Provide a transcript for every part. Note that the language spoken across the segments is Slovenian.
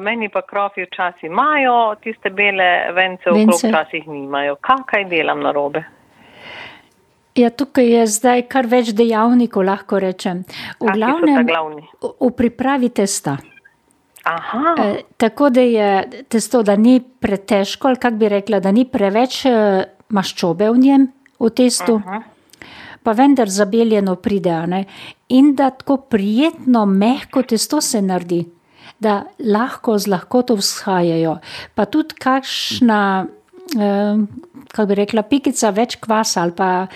meni pa krofi včasih imajo tiste bele vence, okrog včasih nimajo. Kaj delam na robe? Ja, tukaj je zdaj kar več dejavnikov, lahko rečem. V glavnem, v pripravi testa. Aha, E, tako da je testo, da ni pretežko, ali kako bi rekla, da ni preveč e, maščobe v njem, v testu, Aha. pa vendar zabeljeno pride, ne? in da tako prijetno, mehko testo se naredi, da lahko z lahkoto vzhajajo. Pa tudi kakšna, eh, kako bi rekla, pikica več kvasa ali pa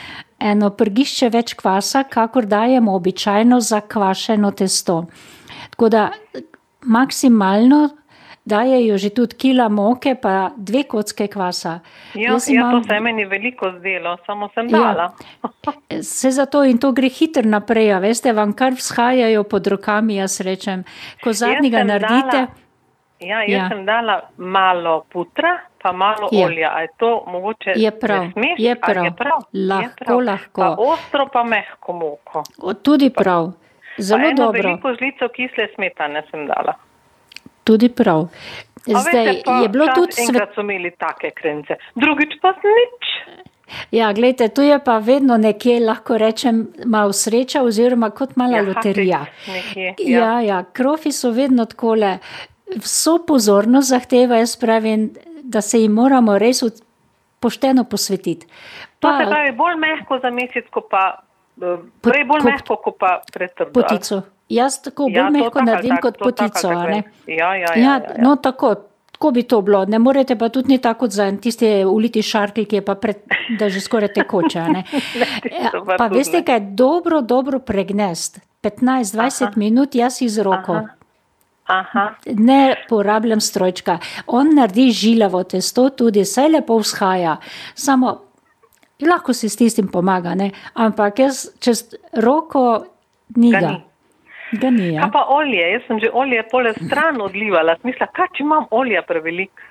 eno prgišče več kvasa, kakor dajemo običajno za kvašeno testo. Tako da maksimalno dajejo že tudi kila moke, pa dve kocke kvasa. ja, Jaz ja, to imam- se je meni veliko zdelo, samo sem Ja. dala. Se zato in to gre hitro naprej, a veste, vam kar vzhajajo pod rokami, jaz rečem. Ko zadnjega naredite, dala- Ja, jaz Ja. ja. sem dala malo putra, pa malo Je. ja. olja. A je to mogoče Je prav, smeš, je prav. Je prav? Lahko, je prav. lahko. Pa ostro, pa mehko moko. o, tudi prav, Pa zelo eno dobro, veliko žlico kisle smetane sem dala. Tudi prav. A Zdaj veste, pa je bilo tudi svet. Enkrat so imeli take krence, drugič pa nič. Ja, gledajte, tu je pa vedno nekje, lahko rečem, malo sreča oziroma kot mala Ja, loterija. nekje, Ja, ja. ja, krofi so vedno takole, vso pozornost zahteva, jaz pravim, da se jim moramo res pošteno posvetiti. To se pravi bolj mehko za mesec, ko pa, eh, prej bolj kot- mehko, ko pa pretrdo. potico. Jaz tako bolj Ja, mehko naredim tako, kot potico. tako a ne? vem. Ja, ja, ja, ja, ja, ja. no tako. Tako bi to bilo, ne morete pa tudi ni tako za en tisti uliti šarkelj, ki je pa pred, da že skoraj tekoče. a ne. tisto pa pa veste, kaj je dobro, dobro pregnest. 15-20 Aha. minut jaz iz roko. Aha. Aha. Ne porabljam strojčka. On naredi žilavo testo, tudi vse lepo vzhaja. Samo lahko si s tistim pomaga, ne? ampak jaz čez roko ni ga. ni. Ga ni, ja. Kaj pa olje? Jaz sem že olje pole stran odlivala. Smisla, kaj če imam olja prevelik?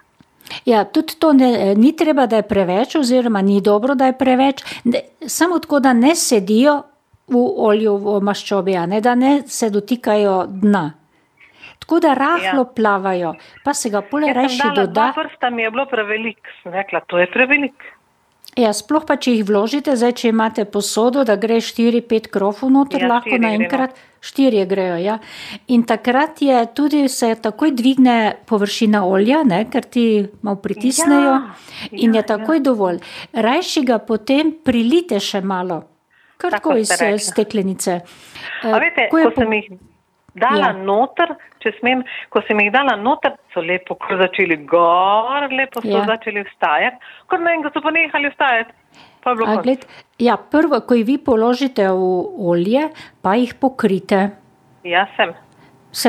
Ja, tudi to ne, ni treba, da je preveč, oziroma ni dobro, da je preveč. Ne, samo tako, da ne sedijo v olju, v maščobi, ne da ne se dotikajo dna. Tako da rahlo ja. plavajo, pa se ga pole reši dala doda. dva prsta, mi je bilo prevelik. Sem rekla, to je prevelik. Ja, sploh pa, če jih vložite, zdaj, če imate posodo, da gre 4-5 krofov noter, Ja, lahko naenkrat 4 grejo. Ja. In takrat je tudi se takoj dvigne površina olja, ne, ker ti malo pritisnejo Ja, in ja, je takoj dovolj. Rajši ga potem prilite še malo, kar Tako tako iz eh, steklenice. A Eh, veste, ko je ko po- sem jih dala Ja. noter, če smem, ko sem jih dala noter, so lepo kar začeli gor, lepo so Ja. začeli vstajati, kar naenkrat so pa nehali vstajati. Pa A, gled, ja, prvo, ko jih vi položite v olje, pa jih pokrite. Ja, sem.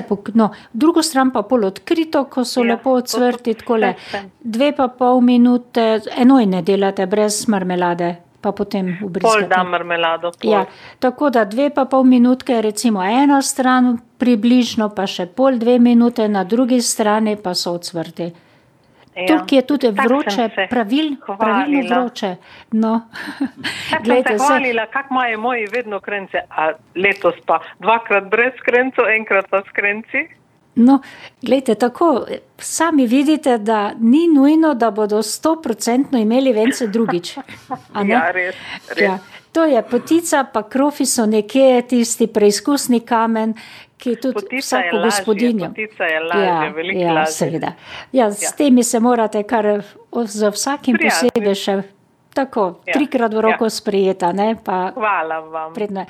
Pok, no, drugo stran pa pol odkrito, ko so Ja, lepo takole. vse sem. Dve pa pol minute, enojne delate brez marmelade, pa potem Pol ubrizgate. dam marmelado. Pol. Ja, tako da dve pa pol minutke, recimo ena stran približno, pa še pol dve minute na drugi strani pa so odsvrti. Ja. Tukaj je tudi vroče, se pravil, pravilno vroče. No, glejte, se se, hvalila, kako imajo moji vedno krence, a letos pa dvakrat brez krencev, enkrat pa s krenci. No, gledajte, tako sami vidite, da ni nujno, da bodo stoprocentno imeli vence drugič. Ja, res, res. Ja, to je potica, pa krofi so nekje tisti preizkusni kamen, ki tudi Potica vsako lažje, gospodinjo. potica je lažje, ja, ja, lažje. Seveda. Ja, s Ja. temi se morate kar z vsakim Prijazno. posebej še tako Ja, trikrat v ja. roko sprijeta, ne, pa Hvala vam. predno.